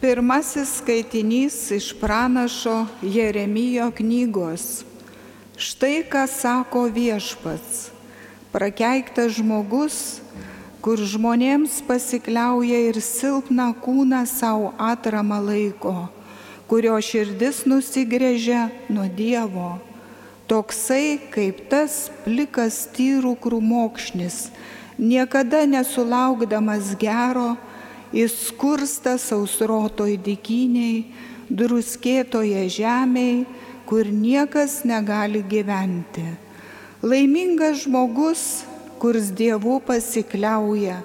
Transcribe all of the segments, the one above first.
Pirmasis skaitinys iš pranašo Jeremijo knygos. Štai ką sako viešpats. Prakeiktas žmogus, kur žmonėms pasikliauja ir silpną kūną savo atramą laiko, kurio širdis nusigrėžia nuo Dievo. Toksai kaip tas plikas tyrų krūmokšnis, niekada nesulaukdamas gero, Jis skursta sausrotoj dikiniai, druskėtoje žemėje, kur niekas negali gyventi. Laimingas žmogus, kurs dievų pasikliauja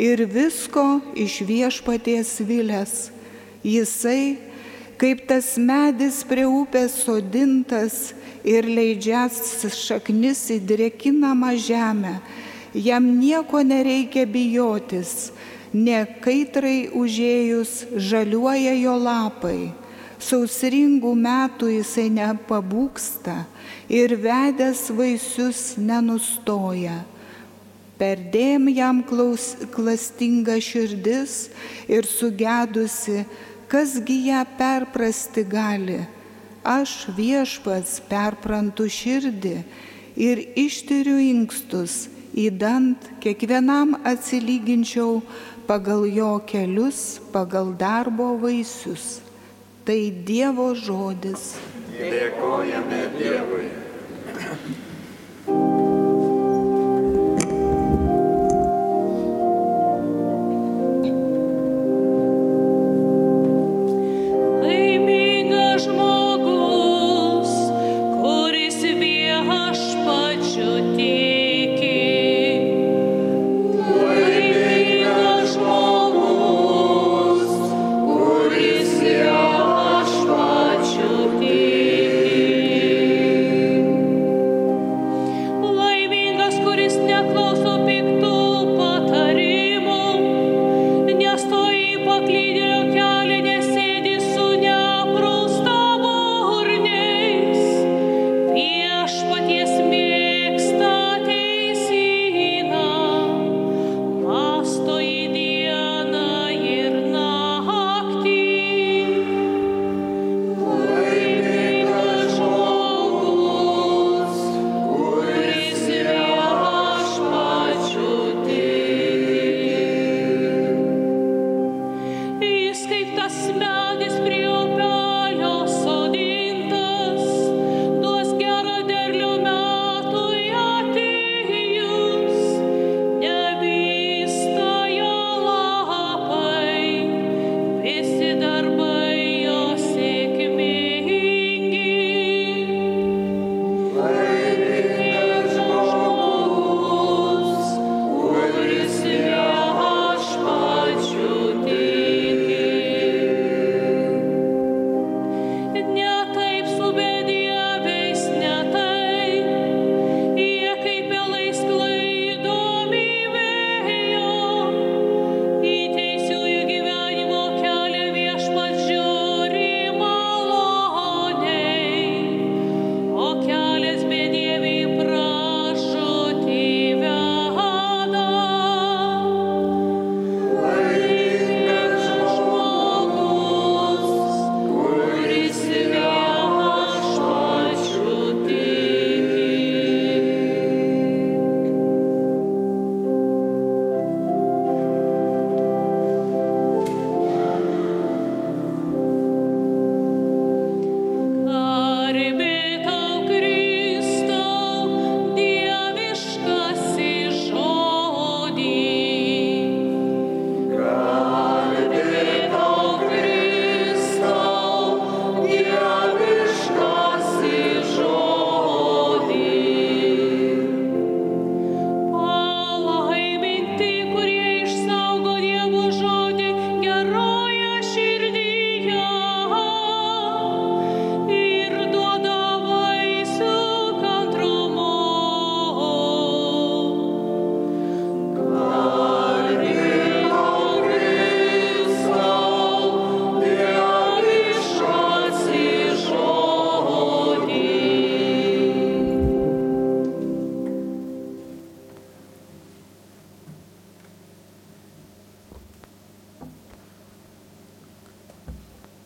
ir visko iš viešpaties vilės. Jisai, kaip tas medis prie upės sodintas ir leidžias šaknis į drėkinamą žemę, jam nieko nereikia bijotis ne kaitrai užėjus žaliuoja jo lapai, sausringų metų jisai nepabūksta ir vedęs vaisius nenustoja. Perdėm jam klaus, klastinga širdis ir sugedusi, kasgi ją perprasti gali. Aš viešpats perprantu širdį ir ištyriu inkstus, įdant kiekvienam atsilyginčiau pagal jo kelius, pagal darbo vaisius. Tai Dievo žodis. Dėkojame Dievui.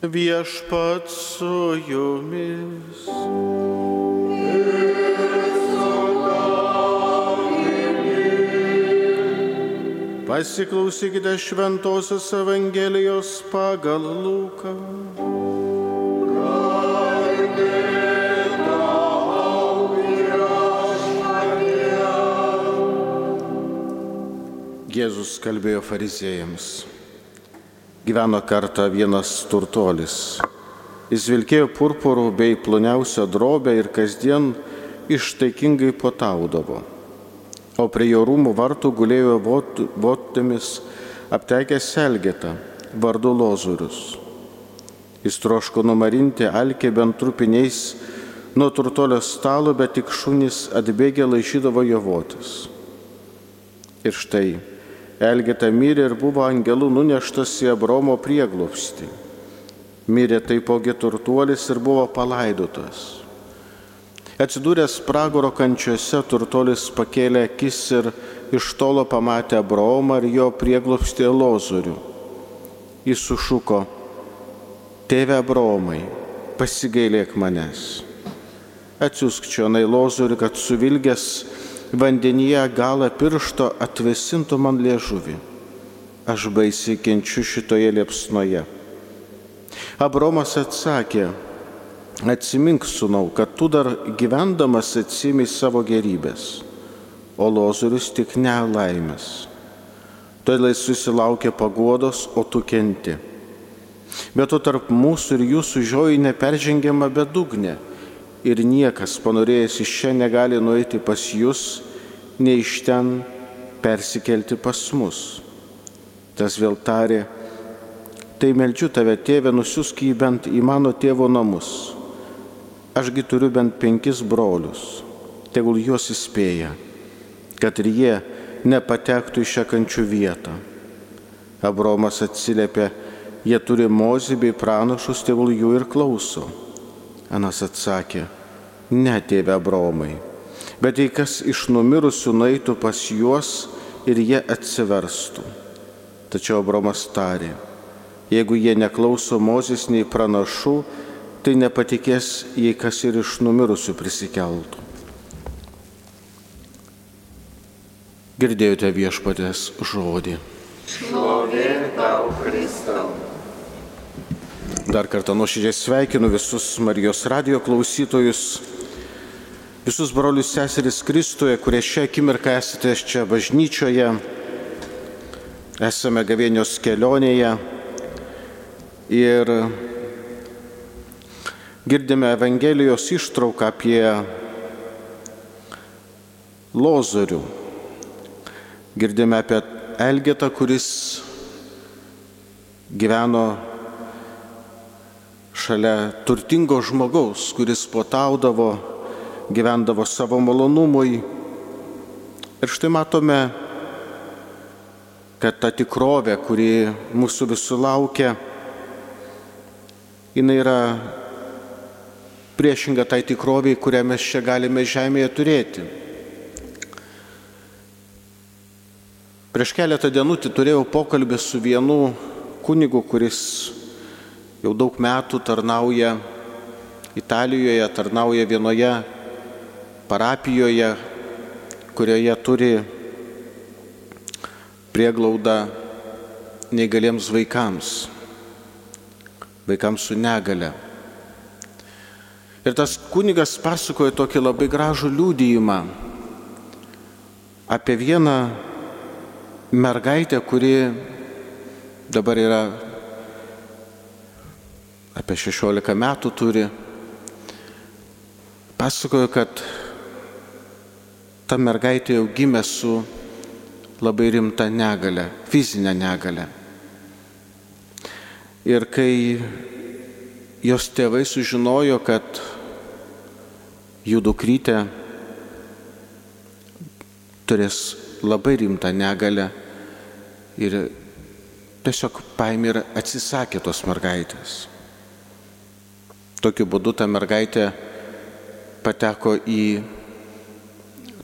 Viešpat su jumis. Pasiklausykite Šventojios Evangelijos pagal Luką. Jėzus kalbėjo fariziejams. Gyveno kartą vienas turtuolis. Jis vilkėjo purpurų bei ploniausią drobę ir kasdien ištaikingai potaudavo. O prie jo rūmų vartų gulėjo votėmis aptekęs Selgetą, vardu Lozorius. Jis troško numarinti alkį bent trupiniais nuo turtolio stalo, bet tik šunys atbėgę laišydavo jo votis. Ir štai Elgeta mirė ir buvo angelų nuneštas į Abromo prieglopstį. Mirė taipogi turtuolis ir buvo palaidotas. Atsidūręs pragaro kančiuose, turtuolis pakėlė akis ir iš tolo pamatė Abraomą ir jo prieglopstį Lozorių. Jis sušuko, Tėve Abraomai, pasigailėk manęs. Atsiusk čia Nailozorių, kad suvilgęs vandenyje galą piršto atvesintų man liežuvį. Aš baisiai kenčiu šitoje liepsnoje. Abromas atsakė, atsimink, sunau, kad tu dar gyvendamas atsimiai savo gerybės, o lozorius tik nelaimės. Todėl jis susilaukė paguodos, o tu kenti. Bet to tarp mūsų ir jūsų žioji neperžengiama bedugnė ir niekas panorėjęs iš čia negali nueiti pas jūs, nei iš ten persikelti pas mus. Tas vėl tarė, tai meldžiu tave, tėve, nusiusk jį bent į mano tėvo namus. Ašgi turiu bent penkis brolius, tegul juos įspėja, kad ir jie nepatektų į šią kančių vietą. Abromas atsiliepė, jie turi mozį bei pranašus, tegul jų ir klauso. Anas atsakė, ne tėve Abromai, bet jei kas iš numirusių naitų pas juos ir jie atsiverstų. Tačiau Abromas tarė, jeigu jie neklauso Mozės nei pranašų, tai nepatikės, jei kas ir iš numirusių prisikeltų. Girdėjote viešpatės žodį. Šlovė tau, Kristau. Dar kartą nuoširdžiai sveikinu visus Marijos radio klausytojus, visus brolius seseris Kristuje, kurie šią akimirką esate čia bažnyčioje, esame gavėnios kelionėje ir girdime Evangelijos ištrauką apie Lozorių. Girdime apie Elgetą, kuris gyveno šalia turtingo žmogaus, kuris potaudavo, gyvendavo savo malonumui. Ir štai matome, kad ta tikrovė, kuri mūsų visų laukia, jinai yra priešinga tai tikroviai, kurią mes čia galime žemėje turėti. Prieš keletą dienų turėjau pokalbį su vienu kunigu, kuris jau daug metų tarnauja Italijoje, tarnauja vienoje parapijoje, kurioje turi prieglaudą neįgaliems vaikams, vaikams su negale. Ir tas kunigas pasakoja tokį labai gražų liūdėjimą apie vieną mergaitę, kuri dabar yra apie 16 metų turi, pasakojo, kad ta mergaitė jau gimė su labai rimta negale, fizinė negale. Ir kai jos tėvai sužinojo, kad jų dukrytė turės labai rimtą negalę ir tiesiog paėmė ir atsisakė tos mergaitės. Tokiu būdu ta mergaitė pateko į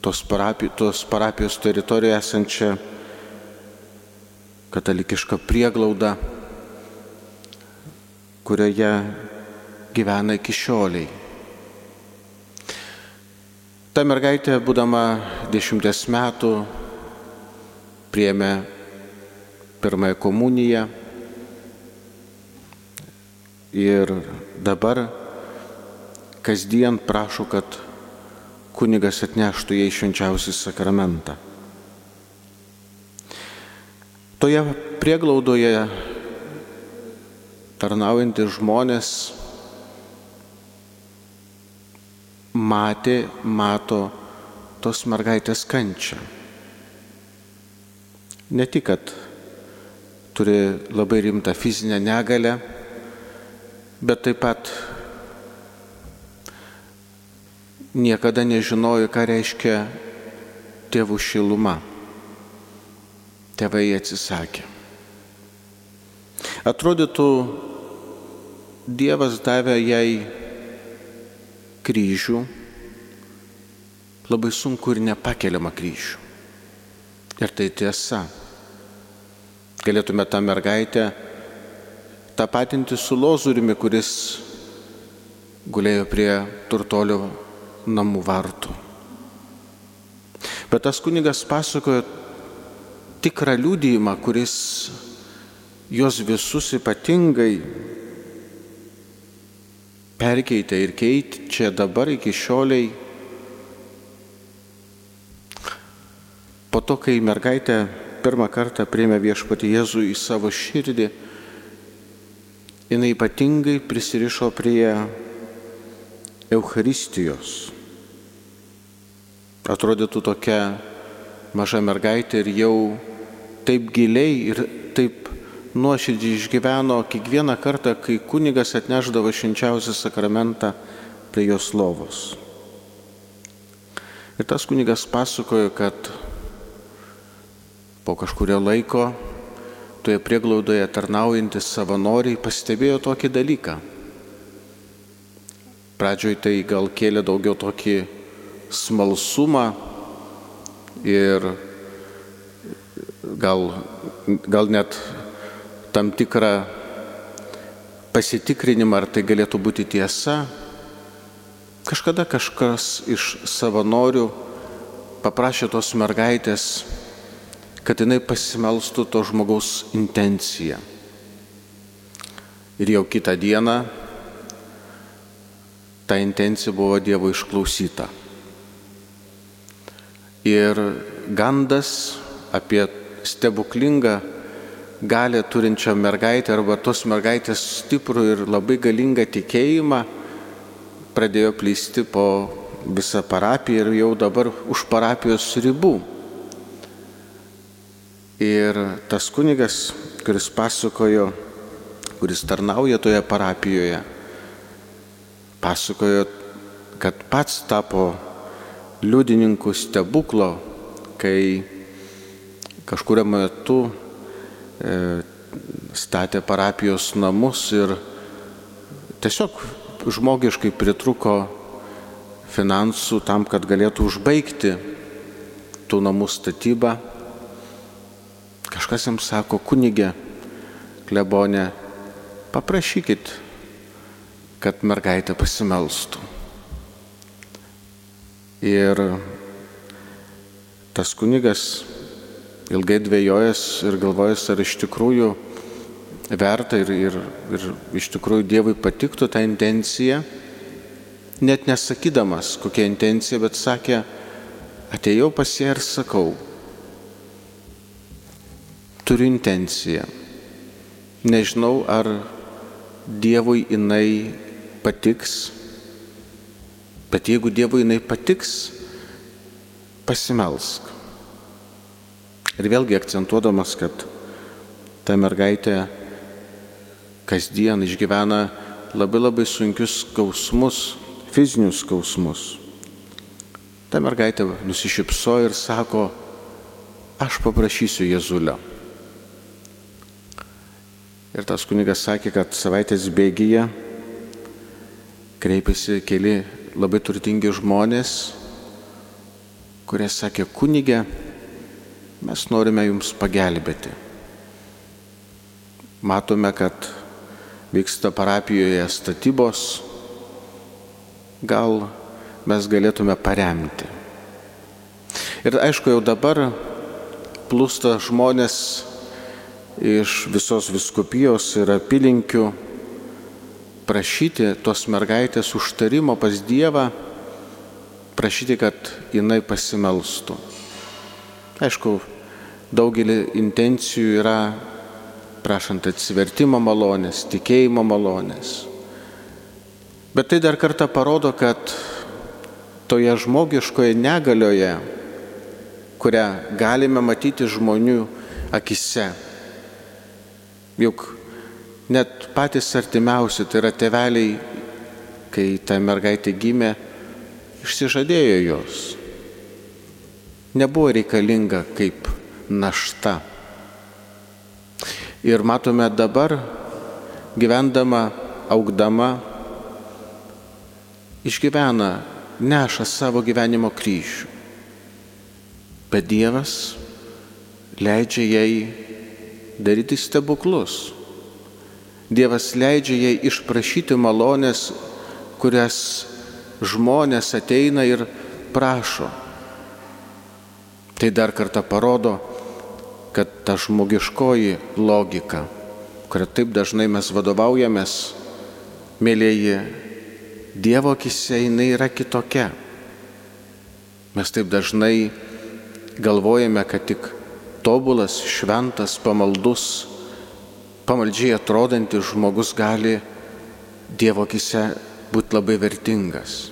tos parapijos, tos parapijos teritorijoje esančią katalikišką prieglaudą, kurioje gyvena iki šioliai. Ta mergaitė, būdama dešimties metų, priemė pirmąją komuniją ir dabar kasdien prašo, kad kunigas atneštų jai švenčiausią sakramentą. Toje prieglaudoje tarnaujantys žmonės matė, mato tos mergaitės kančią. Ne tik, kad turi labai rimtą fizinę negalę, bet taip pat niekada nežinojo, ką reiškia tėvų šiluma. Tėvai atsisakė. Atrodytų, Dievas davė jai kryžių, labai sunku ir nepakeliamą kryžių. Ir tai tiesa. Galėtume tą mergaitę tapatinti su lozuriumi, kuris gulėjo prie turtolio namų vartų. Bet tas kunigas pasakojo tikrą liūdėjimą, kuris juos visus ypatingai perkeitė ir keičia dabar iki šioliai. Po to, kai mergaitė pirmą kartą priėmė viešpatį Jėzų į savo širdį, jinai ypatingai prisirišo prie Eucharistijos. Atrodytų tokia maža mergaitė ir jau taip giliai ir taip nuoširdžiai išgyveno kiekvieną kartą, kai kunigas atneždavo šinčiausią sakramentą prie jos lovos. Ir tas kunigas pasakojo, kad po kažkurio laiko toje prieglaudoje tarnaujantis savanoriai pastebėjo tokį dalyką Pradžioj tai gal kėlė daugiau tokį smalsumą ir gal, gal net tam tikrą pasitikrinimą, ar tai galėtų būti tiesa. Kažkada kažkas iš savanorių paprašė tos mergaitės, kad jinai pasimelstų to žmogaus intenciją. Ir jau kitą dieną ta intencija buvo Dievo išklausyta. Ir gandas apie stebuklingą galę turinčią mergaitę arba tos mergaitės stiprų ir labai galingą tikėjimą pradėjo plysti po visą parapiją ir jau dabar už parapijos ribų. Ir tas kunigas, kuris pasakojo, kuris tarnauja toje parapijoje, pasakojo, kad pats tapo liudininku stebuklo, kai kažkurio metu e, statė parapijos namus ir tiesiog žmogiškai pritruko finansų tam, kad galėtų užbaigti tų namų statybą. Kažkas jam sako, kunigė, klebonė, paprašykit kad mergaitė pasimelstų. Ir tas kunigas ilgai dvėjojęs ir galvojęs, ar iš tikrųjų verta ir, ir, ir iš tikrųjų Dievui patiktų tą intenciją, net nesakydamas kokia intencija, bet sakė, atėjau pas ją ir sakau, turiu intenciją. Nežinau, ar Dievui jinai patiks, bet jeigu Dievui jinai patiks, pasimelsk. Ir vėlgi akcentuodamas, kad ta mergaitė kasdien išgyvena labai labai sunkius skausmus, fizinius skausmus. Ta mergaitė nusišypso ir sako, aš paprašysiu Jėzulio. Ir tas kunigas sakė, kad savaitės bėgyje kreipėsi keli labai turtingi žmonės, kurie sakė, kunigė, mes norime jums pagelbėti. Matome, kad vyksta parapijoje statybos, gal mes galėtume paremti. Ir aišku, jau dabar plūsta žmonės iš visos viskupijos ir apylinkių prašyti tos mergaitės užtarimo pas Dievą, prašyti, kad jinai pasimelstų. Aišku, daugelį intencijų yra prašant atsivertimo malonės, tikėjimo malonės. Bet tai dar kartą parodo, kad toje žmogiškoje negalioje, kurią galime matyti žmonių akise, juk net patys artimiausi, tai yra teveliai, kai ta mergaitė gimė, išsižadėjo jos. Nebuvo reikalinga kaip našta. Ir matome dabar, gyvendama, augdama, išgyvena, neša savo gyvenimo kryžių. Bet Dievas leidžia jai daryti stebuklus. Dievas leidžia jai išprašyti malonės, kurias žmonės ateina ir prašo. Tai dar kartą parodo, kad ta žmogiškoji logika, kurią taip dažnai mes vadovaujamės, mėlyjeji, Dievo akise jinai yra kitokia. Mes taip dažnai galvojame, kad tik tobulas, šventas, pamaldus, pamaldžiai atrodantis žmogus gali Dievo akise būti labai vertingas.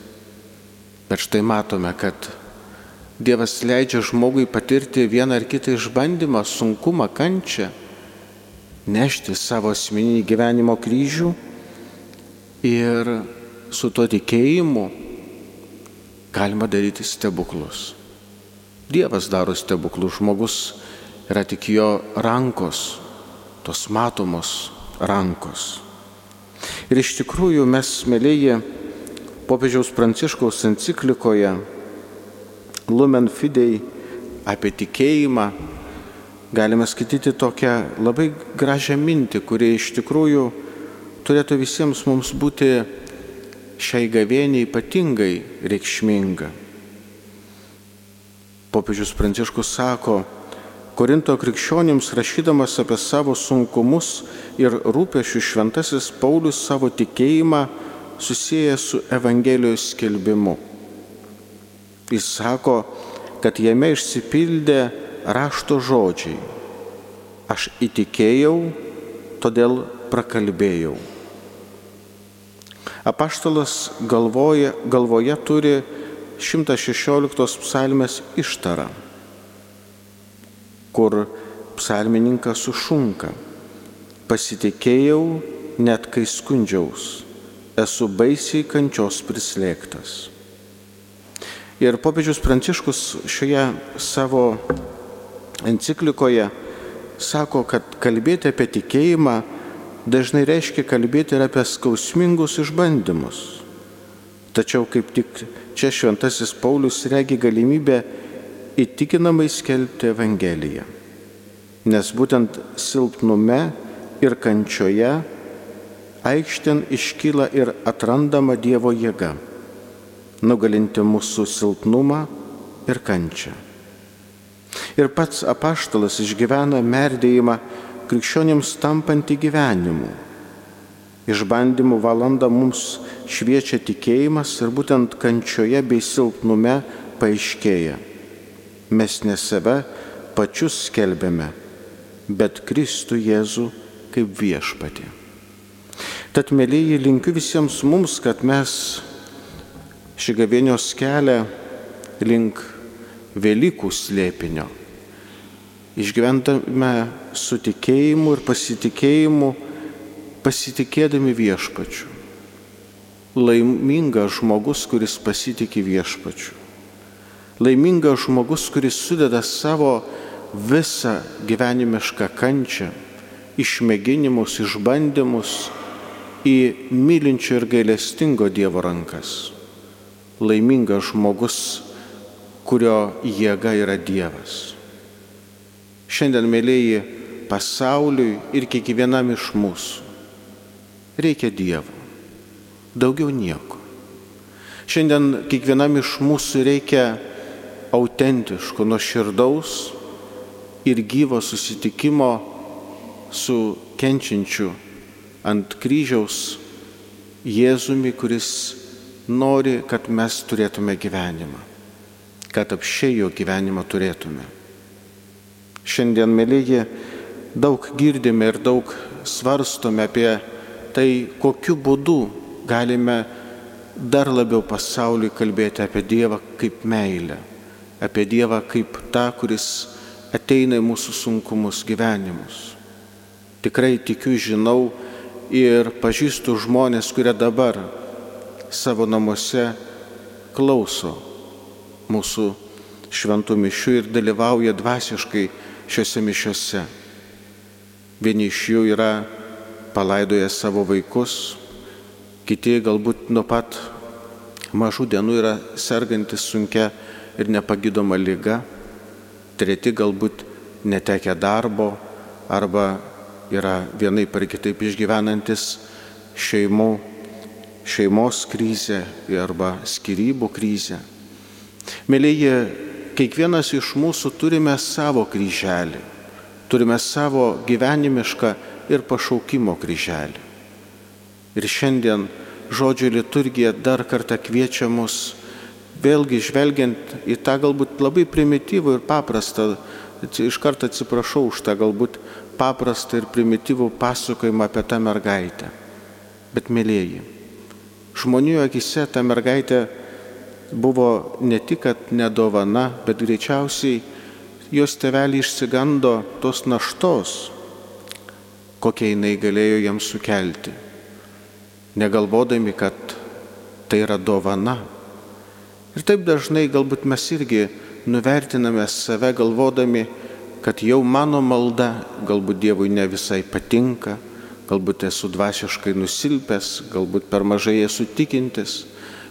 Bet štai matome, kad Dievas leidžia žmogui patirti vieną ar kitą išbandymą, sunkumą, kančią, nešti savo asmeninį gyvenimo kryžių ir su to tikėjimu galima daryti stebuklus. Dievas daro stebuklus, žmogus yra tik jo rankos, tos matomos rankos. Ir iš tikrųjų mes, mėlyje, popiežiaus pranciškaus enciklikoje Lumen Fidei apie tikėjimą, galime skaityti tokią labai gražią mintį, kuri iš tikrųjų turėtų visiems mums būti šiai gavėniai ypatingai reikšminga. Popiežius Pranciškus sako, Korinto krikščionims rašydamas apie savo sunkumus ir rūpešių šventasis Paulius savo tikėjimą susiję su Evangelijos skelbimu. Jis sako, kad jame išsipildė rašto žodžiai. Aš įtikėjau, todėl prakalbėjau. Apaštalas galvoje, galvoje turi 116 psalmės ištarą, kur psalmininkas sušunka. Pasitikėjau, net kai skundžiaus, esu baisiai kančios prislėgtas. Ir popiežius Pranciškus šioje savo enciklikoje sako, kad kalbėti apie tikėjimą dažnai reiškia kalbėti ir apie skausmingus išbandymus. Tačiau kaip tik čia šventasis Paulius regi galimybę įtikinamai skelbti Evangeliją. Nes būtent silpnume ir kančioje aikštėn iškyla ir atrandama Dievo jėga nugalinti mūsų silpnumą ir kančią. Ir pats apaštalas išgyvena merdėjimą krikščionims tampantį gyvenimu. Išbandymų valanda mums šviečia tikėjimas ir būtent kančioje bei silpnume paaiškėja. Mes ne save pačius skelbėme, bet Kristų Jėzų kaip viešpatį. Tad, mėlyji, linkiu visiems mums, kad mes šį gavėnios kelią link Velykų slėpinio. Išgyventame su tikėjimu ir pasitikėjimu, pasitikėdami viešpačiu. Laimingas žmogus, kuris pasitikė viešpačiu. Laimingas žmogus, kuris sudeda savo visą gyvenimišką kančią, išmėginimus, išbandymus į mylinčio ir gailestingo Dievo rankas laimingas žmogus, kurio jėga yra Dievas. Šiandien, mėlyji, pasauliui ir kiekvienam iš mūsų reikia Dievo. Daugiau nieko. Šiandien kiekvienam iš mūsų reikia autentiško, nuoširdaus ir gyvo susitikimo su kenčiančiu ant kryžiaus Jėzumi, kuris nori, kad mes turėtume gyvenimą, kad apšiai jo gyvenimą turėtume. Šiandien, mėlyji, daug girdime ir daug svarstome apie tai, kokiu būdu galime dar labiau pasauliui kalbėti apie Dievą kaip meilę, apie Dievą kaip tą, kuris ateina į mūsų sunkumus gyvenimus. Tikrai tikiu, žinau ir pažįstu žmonės, kurie dabar savo namuose klauso mūsų šventų mišių ir dalyvauja dvasiškai šiuose mišiuose. Vieni iš jų yra palaidoję savo vaikus, kiti galbūt nuo pat mažų dienų yra sergantis sunkia ir nepagydoma lyga, treti galbūt netekę darbo arba yra vienai par kitaip išgyvenantis šeimų šeimos krizę arba skirybų krizę. Mėlyje, kiekvienas iš mūsų turime savo kryželį, turime savo gyvenimišką ir pašaukimo kryželį. Ir šiandien žodžio liturgija dar kartą kviečia mus, vėlgi žvelgiant į tą galbūt labai primityvų ir paprastą, iš karto atsiprašau už tą galbūt paprastą ir primityvų pasakojimą apie tą mergaitę. Bet mėlyjeji, žmonių akise ta mergaitė buvo ne tik, kad nedovana, bet greičiausiai jos tevelį išsigando tos naštos, kokią jinai galėjo jiems sukelti, negalvodami, kad tai yra dovana. Ir taip dažnai galbūt mes irgi nuvertiname save galvodami, kad jau mano malda galbūt Dievui ne visai patinka, galbūt esu dvasiškai nusilpęs, galbūt per mažai esu tikintis,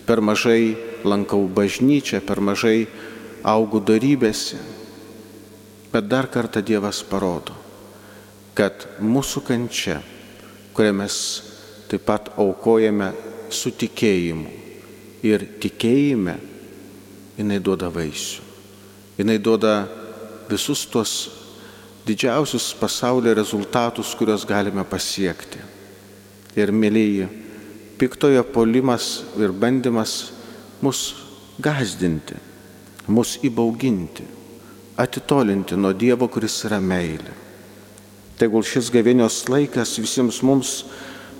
per mažai lankau bažnyčią, per mažai augų darybėse. Bet dar kartą Dievas parodo, kad mūsų kančia, kurią mes taip pat aukojame su tikėjimu ir tikėjime, jinai duoda vaisių. Jinai duoda visus tuos didžiausius pasaulio rezultatus, kuriuos galime pasiekti. Ir mėlyji, piktojo polimas ir bandymas mus gazdinti, mus įbauginti, atitolinti nuo Dievo, kuris yra meilė. Tegul šis gavėnios laikas visiems mums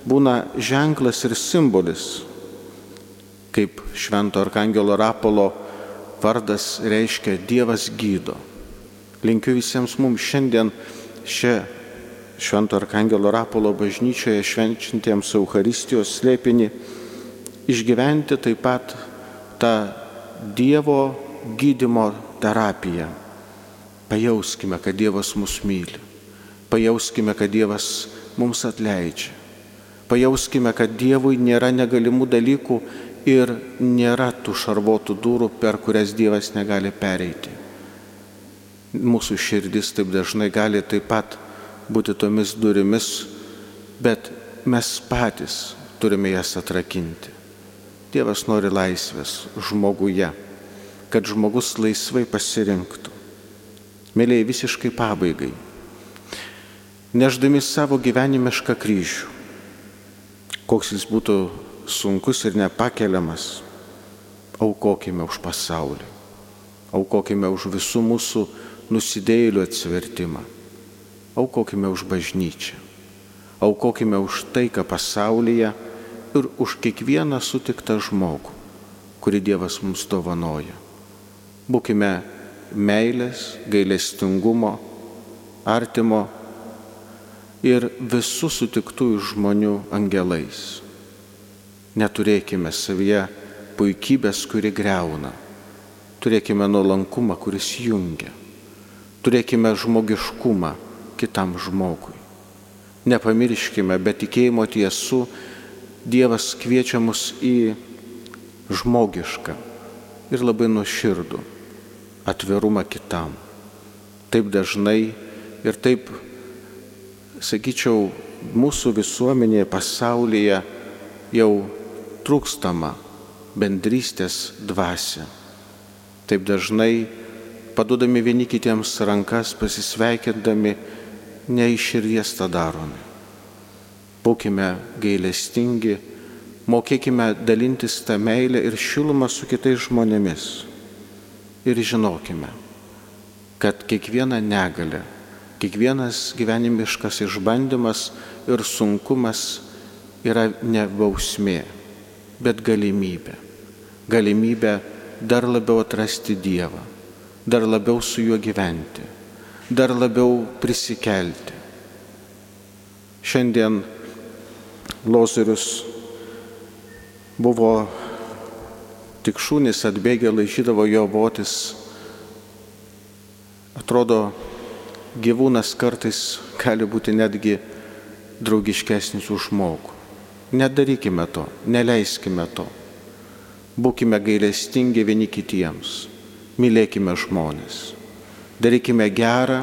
būna ženklas ir simbolis, kaip Švento Arkangelo Rapolo vardas reiškia Dievas gydo. Linkiu visiems mums šiandien šią Švento Arkangelo Rapolo bažnyčioje švenčiantiems Euharistijos slėpinį išgyventi taip pat tą Dievo gydimo terapiją. Pajauskime, kad Dievas mus myli. Pajauskime, kad Dievas mums atleidžia. Pajauskime, kad Dievui nėra negalimų dalykų ir nėra tų šarvotų durų, per kurias Dievas negali pereiti mūsų širdis taip dažnai gali taip pat būti tomis durimis, bet mes patys turime jas atrakinti. Dievas nori laisvės žmoguje, kad žmogus laisvai pasirinktų. Mėlyje visiškai pabaigai. Neždami savo gyvenimišką kryžių, koks jis būtų sunkus ir nepakeliamas, aukokime už pasaulį, aukokime už visų mūsų nusidėjėlių atsivertimą. Aukokime už bažnyčią. Aukokime už taiką pasaulyje ir už kiekvieną sutiktą žmogų, kurį Dievas mums dovanoja. Būkime meilės, gailestingumo, artimo ir visų sutiktųjų žmonių angelais. Neturėkime savyje puikybės, kuri greuna. Turėkime nuolankumą, kuris jungia turėkime žmogiškumą kitam žmogui. Nepamirškime, bet tikėjimo tiesų Dievas kviečia mus į žmogišką ir labai nuoširdų atvirumą kitam. Taip dažnai ir taip, sakyčiau, mūsų visuomenėje, pasaulyje jau trūkstama bendrystės dvasia. Taip dažnai padodami vieni kitiems rankas, pasisveikindami, ne iš širdies tą darome. Būkime gailestingi, mokėkime dalintis tą meilę ir šilumą su kitais žmonėmis. Ir žinokime, kad kiekviena negalė, kiekvienas gyvenimiškas išbandymas ir sunkumas yra ne bausmė, bet galimybė. Galimybė dar labiau atrasti Dievą, dar labiau su juo gyventi, dar labiau prisikelti. Šiandien Lozorius buvo tik šūnis atbėgę laižydavo jo botis. Atrodo, gyvūnas kartais gali būti netgi draugiškesnis už žmogų. Nedarykime to, neleiskime to. Būkime gailestingi vieni kitiems, mylėkime žmonės, darykime gerą,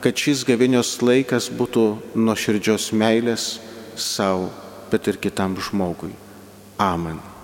kad šis gavinios laikas būtų nuo širdžios meilės savo, bet ir kitam žmogui. Amen.